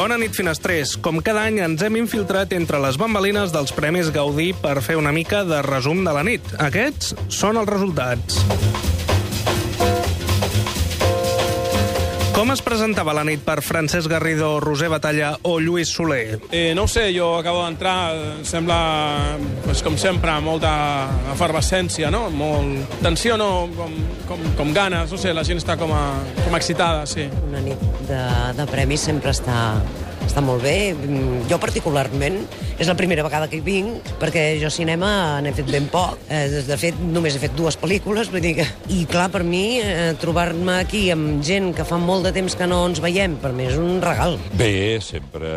Bona nit, finestrers. Com cada any ens hem infiltrat entre les bambalines dels Premis Gaudí per fer una mica de resum de la nit. Aquests són els resultats. Com es presentava la nit per Francesc Garrido, Roser Batalla o Lluís Soler? Eh, no ho sé, jo acabo d'entrar, sembla, pues, com sempre, molta efervescència, no? Molt tensió, no? Com, com, com ganes, no sé, la gent està com, a, com excitada, sí. Una nit de, de premis sempre està, està molt bé. Jo particularment és la primera vegada que hi vinc, perquè jo cinema n'he fet ben poc. Eh, De fet, només he fet dues pel·lícules, vull dir que... I clar, per mi, eh, trobar-me aquí amb gent que fa molt de temps que no ens veiem, per mi és un regal. Bé, sempre,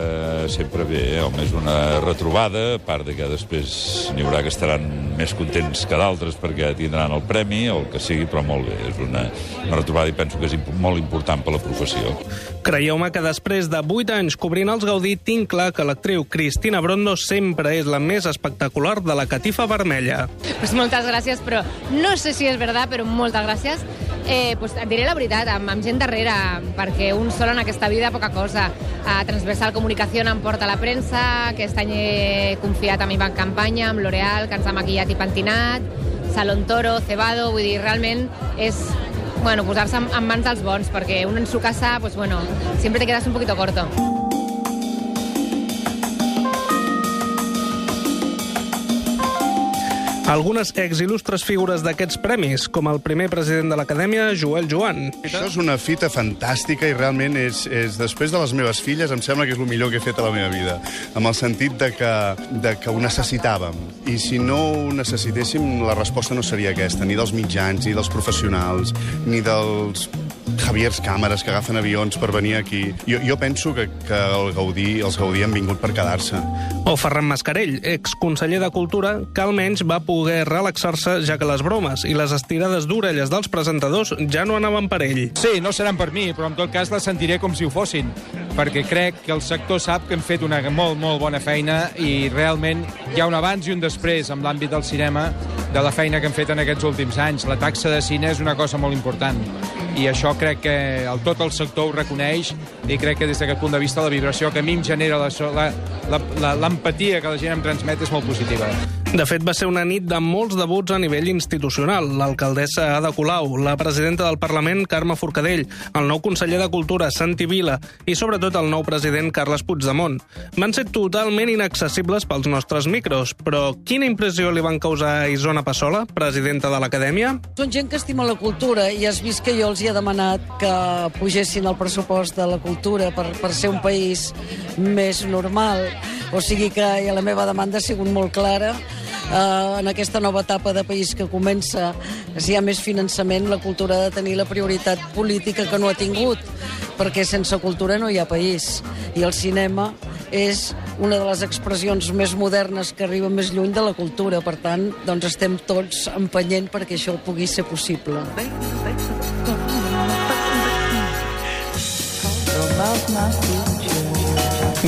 sempre bé. Home, és una retrobada, a part de que després n'hi haurà que estaran més contents que d'altres perquè tindran el premi o el que sigui, però molt bé. És una, una retrobada i penso que és imp molt important per la professió. Creieu-me que després de 8 anys cobrint els Gaudí tinc clar que l'actriu Cristina Brondo sempre és la més espectacular de la catifa vermella. Pues moltes gràcies, però no sé si és verdad, però moltes gràcies. Eh, pues et diré la veritat, amb, amb gent darrere, perquè un sol en aquesta vida poca cosa. A Transversal Comunicació em porta la premsa, aquest any he confiat en mi en campanya, amb L'Oreal, que ens ha maquillat i pentinat, Salon Toro, Cebado, vull dir, realment és bueno, posar-se en, en mans dels bons, perquè un en su casa, pues bueno, siempre te quedas un poquito corto. Algunes ex-il·lustres figures d'aquests premis, com el primer president de l'Acadèmia, Joel Joan. Això és una fita fantàstica i realment és, és després de les meves filles em sembla que és el millor que he fet a la meva vida, amb el sentit de que, de que ho necessitàvem. I si no ho necessitéssim, la resposta no seria aquesta, ni dels mitjans, ni dels professionals, ni dels Javiers càmeres que agafen avions per venir aquí. Jo, jo penso que, que el Gaudí, els Gaudí han vingut per quedar-se. O Ferran Mascarell, exconseller de Cultura, que almenys va poder relaxar-se ja que les bromes i les estirades d'orelles dels presentadors ja no anaven per ell. Sí, no seran per mi, però en tot cas les sentiré com si ho fossin, perquè crec que el sector sap que hem fet una molt, molt bona feina i realment hi ha un abans i un després en l'àmbit del cinema de la feina que hem fet en aquests últims anys. La taxa de cine és una cosa molt important i això crec que el, tot el sector ho reconeix i crec que des d'aquest punt de vista la vibració que a mi em genera l'empatia que la gent em transmet és molt positiva. De fet, va ser una nit de molts debuts a nivell institucional. L'alcaldessa Ada Colau, la presidenta del Parlament, Carme Forcadell, el nou conseller de Cultura, Santi Vila, i sobretot el nou president, Carles Puigdemont. Van ser totalment inaccessibles pels nostres micros, però quina impressió li van causar a Isona Passola, presidenta de l'Acadèmia? Són gent que estima la cultura i has vist que jo els hi he demanat que pugessin el pressupost de la cultura per, per ser un país més normal. O sigui que la meva demanda ha sigut molt clara eh, en aquesta nova etapa de país que comença, si hi ha més finançament, la cultura ha de tenir la prioritat política que no ha tingut, perquè sense cultura no hi ha país. I el cinema és una de les expressions més modernes que arriba més lluny de la cultura. Per tant, doncs estem tots empenyent perquè això pugui ser possible.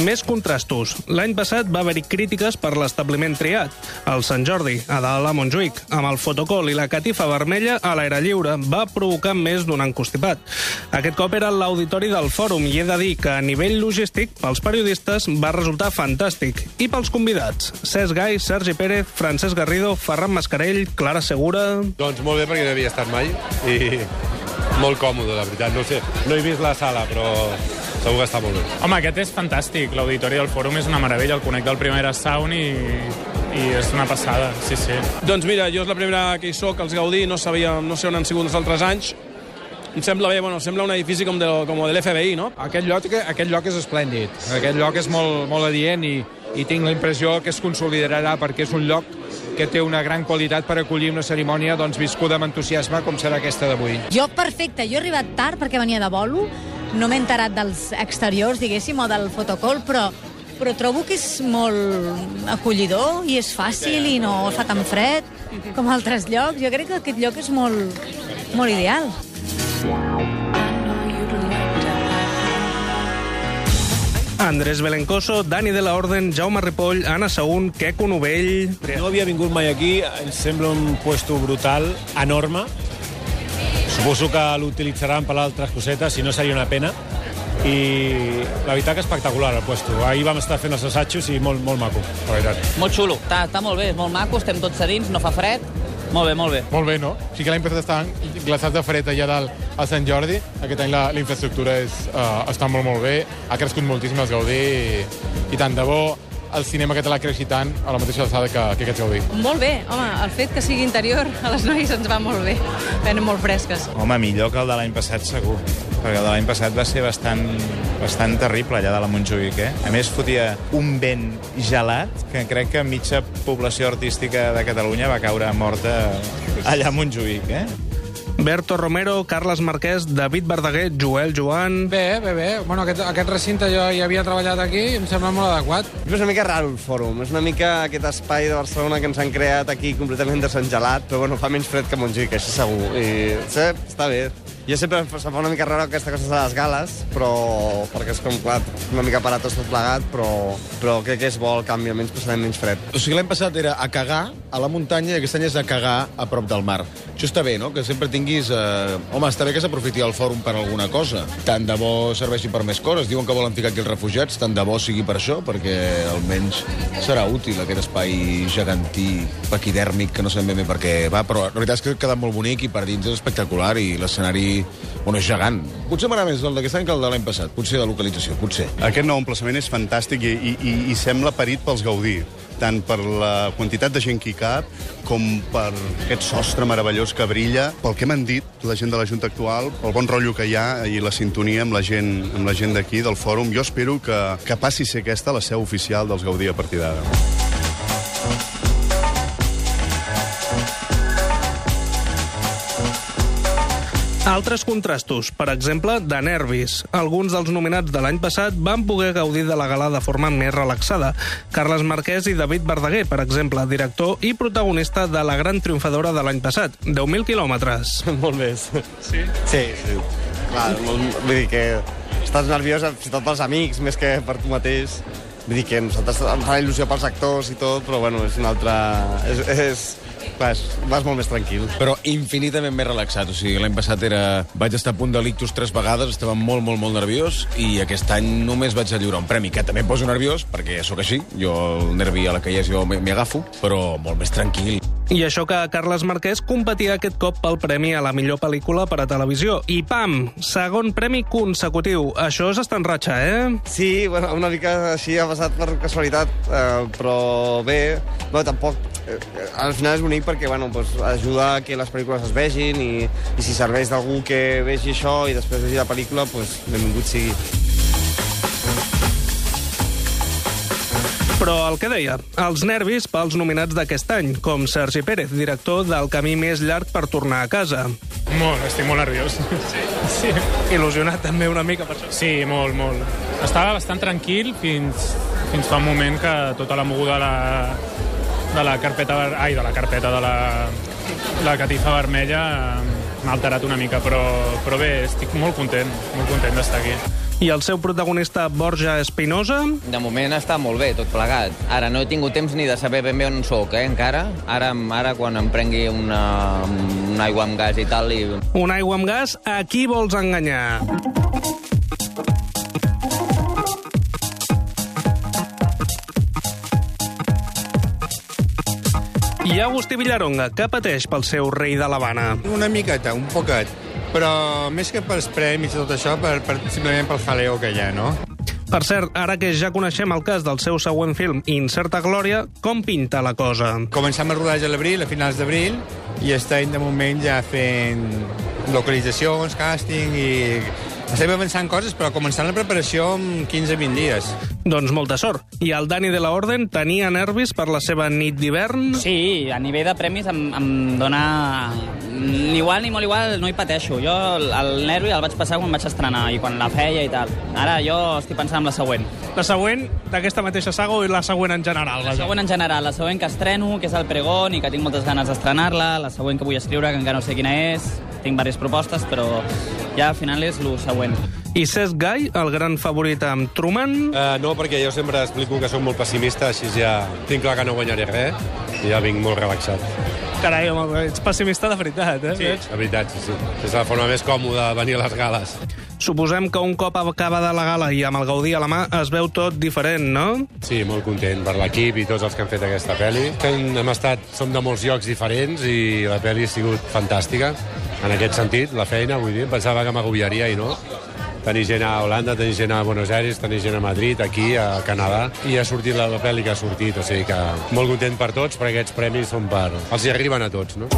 Més contrastos. L'any passat va haver-hi crítiques per l'establiment triat. El Sant Jordi, a dalt a Montjuïc, amb el fotocol i la catifa vermella a l'aire lliure, va provocar més d'un encostipat. Aquest cop era l'auditori del fòrum i he de dir que a nivell logístic, pels periodistes, va resultar fantàstic. I pels convidats, Cesc Gai, Sergi Pérez, Francesc Garrido, Ferran Mascarell, Clara Segura... Doncs molt bé, perquè no havia estat mai i molt còmode, la veritat. No sé, no he vist la sala, però segur que està molt bé. Home, aquest és fantàstic. L'auditori del fòrum és una meravella. El conec del Primera Sound i, i és una passada, sí, sí. Doncs mira, jo és la primera que hi soc, els Gaudí, no sabia, no sé on han sigut els altres anys, em sembla bé, bueno, sembla un edifici com de, com de l'FBI, no? Aquest lloc, aquest lloc és esplèndid. Aquest lloc és molt, molt adient i, i tinc la impressió que es consolidarà perquè és un lloc que té una gran qualitat per acollir una cerimònia doncs, viscuda amb entusiasme com serà aquesta d'avui. Jo, perfecte. Jo he arribat tard perquè venia de bolo, no m'he enterat dels exteriors, diguéssim, o del fotocol, però però trobo que és molt acollidor i és fàcil i no fa tan fred com altres llocs. Jo crec que aquest lloc és molt, molt ideal. Andrés Belencoso, Dani de la Orden, Jaume Ripoll, Anna Saún, Queco Novell... No havia vingut mai aquí, em sembla un puesto brutal, enorme. Suposo que l'utilitzaran per altres cosetes, si no seria una pena. i la veritat que espectacular el puesto. Ahir vam estar fent els assajos i molt, molt maco, la veritat. Molt xulo, està, està molt bé, és molt maco, estem tots sedins, no fa fred, molt bé, molt bé. Molt bé, no? Sí que l'any passat estaven glaçats de fred allà dalt a Sant Jordi. Aquest any la, la infraestructura és, uh, està molt, molt bé. Ha crescut moltíssim el Gaudí i, i tant de bo el cinema català creixi tant a la mateixa alçada que, que aquest Gaudí. Molt bé, home, el fet que sigui interior a les noies ens va molt bé. Venen molt fresques. Home, millor que el de l'any passat, segur. Perquè el de l'any passat va ser bastant, bastant terrible, allà de la Montjuïc, eh? A més, fotia un vent gelat que crec que mitja població artística de Catalunya va caure morta allà a Montjuïc, eh? Berto Romero, Carles Marquès, David Verdaguer, Joel Joan... Bé, bé, bé. Bueno, aquest, aquest recinte jo hi havia treballat aquí i em sembla molt adequat. És una mica raro el fòrum, és una mica aquest espai de Barcelona que ens han creat aquí completament desengelat, però bueno, fa menys fred que Montjuïc, això segur. I sí, està bé. Jo sempre em fa una mica raro aquesta cosa de les gales, però perquè és com, clar, una mica parat tot plegat, però, però crec que és bo el canvi, almenys passarem menys fred. O sigui, l'any passat era a cagar a la muntanya i aquest any és a cagar a prop del mar. Això està bé, no? Que sempre tinguis... Eh... Home, està bé que s'aprofiti el fòrum per alguna cosa. Tant de bo serveixi per més coses. Diuen que volen ficar aquí els refugiats, tant de bo sigui per això, perquè almenys serà útil aquest espai gegantí, paquidèrmic, que no sabem ben bé per què va, però la veritat és que ha quedat molt bonic i per dins és espectacular i l'escenari bueno, és gegant. Potser m'agrada més el d'aquest any que el de l'any passat, potser de localització, potser. Aquest nou emplaçament és fantàstic i, i, i, i sembla parit pels Gaudí tant per la quantitat de gent que hi cap com per aquest sostre meravellós que brilla, pel que m'han dit la gent de la Junta actual, pel bon rotllo que hi ha i la sintonia amb la gent amb la gent d'aquí, del fòrum. Jo espero que, que passi a ser aquesta la seu oficial dels Gaudí a partir d'ara. Altres contrastos, per exemple, de nervis. Alguns dels nominats de l'any passat van poder gaudir de la gala de forma més relaxada. Carles Marquès i David Verdaguer, per exemple, director i protagonista de la gran triomfadora de l'any passat, 10.000 quilòmetres. molt més. Sí? Sí, sí. Clar, molt, vull dir que estàs nerviós fins i tot pels amics, més que per tu mateix. Vull dir que nosaltres em fa il·lusió pels actors i tot, però bueno, és una altra... És, és, vas, vas molt més tranquil. Però infinitament més relaxat. O sigui, l'any passat era... vaig estar a punt de l'ictus tres vegades, estava molt, molt, molt nerviós, i aquest any només vaig a lliurar un premi, que també em poso nerviós, perquè sóc així, jo el nervi a la que hi és jo m'hi agafo, però molt més tranquil. I això que Carles Marquès competia aquest cop pel premi a la millor pel·lícula per a televisió. I pam! Segon premi consecutiu. Això és estar en ratxa, eh? Sí, bueno, una mica així ha passat per casualitat, eh, però bé, no, tampoc... Eh, al final és bonic perquè bueno, pues, ajuda que les pel·lícules es vegin i, i si serveix d'algú que vegi això i després vegi la pel·lícula, pues, benvingut sigui. Però el que deia, els nervis pels nominats d'aquest any, com Sergi Pérez, director del camí més llarg per tornar a casa. Molt, estic molt nerviós. Sí. sí. Il·lusionat també una mica per això. Sí, molt, molt. Estava bastant tranquil fins, fins fa un moment que tota la moguda de la, de la carpeta... Ai, de la carpeta, de la, la catifa vermella eh, m'ha alterat una mica, però, però bé, estic molt content, molt content d'estar aquí. I el seu protagonista, Borja Espinosa? De moment està molt bé, tot plegat. Ara no he tingut temps ni de saber ben bé on sóc, eh, encara. Ara, ara quan em prengui una, un aigua amb gas i tal... I... Un aigua amb gas? A qui vols enganyar? I Agustí Villaronga, que pateix pel seu rei de l'Havana. Una miqueta, un poquet, però més que pels premis i tot això, per, per, simplement pel jaleo que hi ha, no? Per cert, ara que ja coneixem el cas del seu següent film, Incerta Glòria, com pinta la cosa? Començam el rodatge a l'abril, a finals d'abril, i estem de moment ja fent localitzacions, càsting i estem avançant coses, però començant la preparació en 15-20 dies. Doncs molta sort. I el Dani de la Orden tenia nervis per la seva nit d'hivern? Sí, a nivell de premis em, em dona... Ni igual ni molt igual no hi pateixo. Jo el, nervi el vaig passar quan vaig estrenar i quan la feia i tal. Ara jo estic pensant en la següent. La següent d'aquesta mateixa saga o la següent en general? La següent en general, la següent que estreno, que és el pregón i que tinc moltes ganes d'estrenar-la, la següent que vull escriure, que encara no sé quina és, tinc diverses propostes, però ja al final és el següent. I Cesc Gai, el gran favorit amb Truman? Uh, no, perquè jo sempre explico que sóc molt pessimista, així ja tinc clar que no guanyaré res i ja vinc molt relaxat. Carai, home, ets pessimista de veritat, eh? Sí, de veritat, sí, sí. És la forma més còmoda de venir a les gales. Suposem que un cop acabada la gala i amb el Gaudí a la mà es veu tot diferent, no? Sí, molt content per l'equip i tots els que han fet aquesta pel·li. Que hem estat, som de molts llocs diferents i la pel·li ha sigut fantàstica. En aquest sentit, la feina, vull dir, pensava que m'agobiaria i no. Tenir gent a Holanda, tenir gent a Buenos Aires, tenir gent a Madrid, aquí, a Canadà, i ha sortit la, pel·li que ha sortit, o sigui que molt content per tots, perquè aquests premis són per... els hi arriben a tots, no?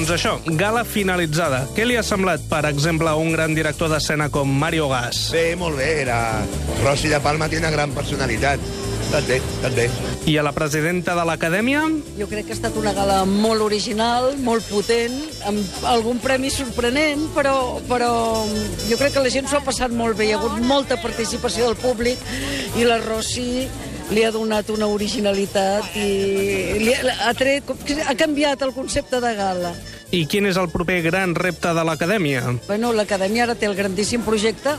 Doncs això, gala finalitzada. Què li ha semblat, per exemple, un gran director d'escena com Mario Gas? Bé, molt bé. La Rossi de Palma té una gran personalitat. Tot bé, tot bé. I a la presidenta de l'Acadèmia? Jo crec que ha estat una gala molt original, molt potent, amb algun premi sorprenent, però, però jo crec que la gent s'ho ha passat molt bé. Hi ha hagut molta participació del públic i la Rossi li ha donat una originalitat i li ha, ha, tret, ha canviat el concepte de gala. I quin és el proper gran repte de l'Acadèmia? Bueno, l'Acadèmia ara té el grandíssim projecte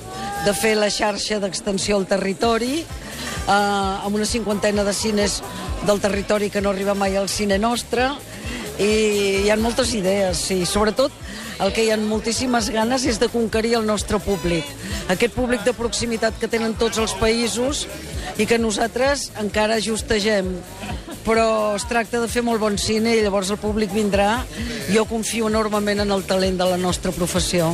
de fer la xarxa d'extensió al territori eh, amb una cinquantena de cines del territori que no arriba mai al cine nostre i hi ha moltes idees, sí. Sobretot el que hi ha moltíssimes ganes és de conquerir el nostre públic. Aquest públic de proximitat que tenen tots els països i que nosaltres encara ajustegem. Però es tracta de fer molt bon cine i llavors el públic vindrà. Jo confio enormement en el talent de la nostra professió.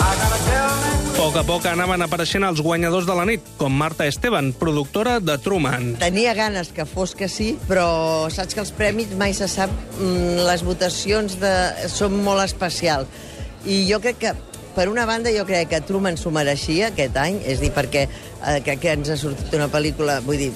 A poc a poc anaven apareixent els guanyadors de la nit, com Marta Esteban, productora de Truman. Tenia ganes que fos que sí, però saps que els premis mai se sap, mm, les votacions de... són molt especials. I jo crec que per una banda, jo crec que Truman s'ho mereixia aquest any, és dir, perquè eh, crec que ens ha sortit una pel·lícula, vull dir,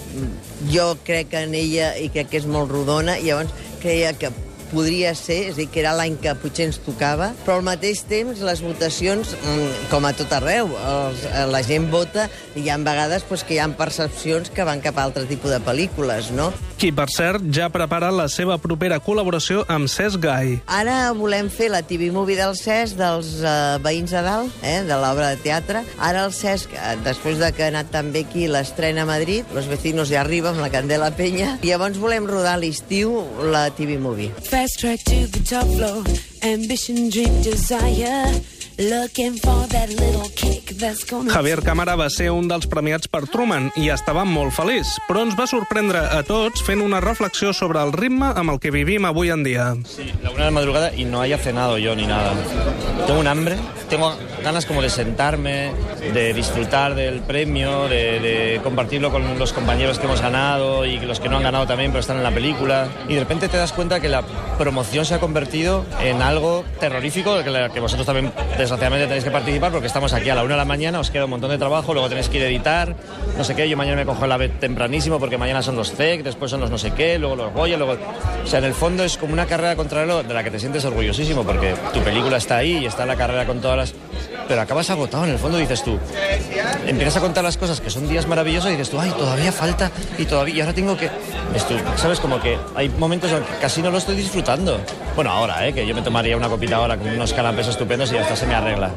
jo crec que en ella i crec que és molt rodona, i llavors creia que podria ser, és dir, que era l'any que potser ens tocava, però al mateix temps les votacions, mm, com a tot arreu, els, eh, la gent vota i hi ha vegades pues, que hi ha percepcions que van cap a altre tipus de pel·lícules, no? Qui, per cert, ja prepara la seva propera col·laboració amb Cesc Gai. Ara volem fer la TV Movie del Cesc dels uh, veïns de dalt, eh, de l'obra de teatre. Ara el Cesc, eh, després de que ha anat també aquí l'estrena a Madrid, Los vecinos ja arriba amb la Candela Penya, i llavors volem rodar a l'estiu la TV Movie. Fast track to the top floor. Ambition, dream, desire. Looking for that little kick that's gonna... Javier Cámara va ser un dels premiats per Truman i estava molt feliç, però ens va sorprendre a tots fent una reflexió sobre el ritme amb el que vivim avui en dia. Sí, la una de la madrugada y no haya cenado yo ni nada. Tengo un hambre, tengo ganas como de sentarme, de disfrutar del premio, de, de compartirlo con los compañeros que hemos ganado y los que no han ganado también, pero están en la película. Y de repente te das cuenta que la promoción se ha convertido en algo terrorífico, que, la- que vosotros también desgraciadamente tenéis que participar porque estamos aquí a la una de la mañana, os queda un montón de trabajo, luego tenéis que ir a editar, no sé qué, yo mañana me cojo la vez tempranísimo porque mañana son los CEC, después son los no sé qué, luego los Goya, luego... O sea, en el fondo es como una carrera contra el de la que te sientes orgullosísimo porque tu película está ahí y está en la carrera con todas las... Pero acabas agotado, en el fondo dices tú, empiezas a contar las cosas que son días maravillosos y dices tú, ay, todavía falta y todavía y ahora tengo que... Esto, ¿Sabes? Como que hay momentos en que casi no lo estoy disfrutando. Bueno, ahora, ¿eh? Que yo me tomaría una copita ahora con unos canapés estupendos y hasta se me arregla.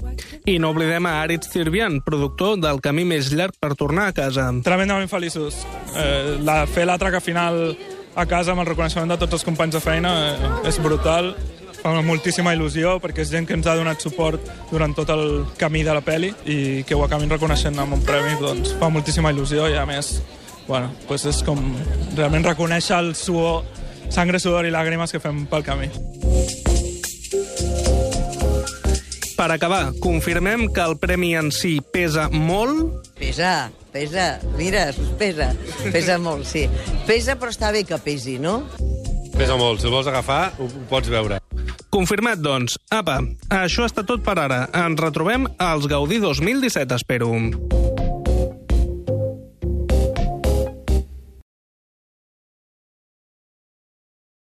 I no oblidem a Aritz Tirbian, productor del camí més llarg per tornar a casa. Tremendament feliços. Eh, la, fer l'atraca final a casa amb el reconeixement de tots els companys de feina eh, és brutal. Fa moltíssima il·lusió perquè és gent que ens ha donat suport durant tot el camí de la peli i que ho acabin reconeixent amb un premi doncs, fa moltíssima il·lusió i a més bueno, doncs és com realment reconèixer el suor, sangre, sudor i làgrimes que fem pel camí. Per acabar, confirmem que el premi en si pesa molt? Pesa, pesa, mira, pesa, pesa molt, sí. Pesa, però està bé que pesi, no? Pesa molt, si vols agafar, ho, ho pots veure. Confirmat, doncs. Apa, això està tot per ara. Ens retrobem als Gaudí 2017, espero.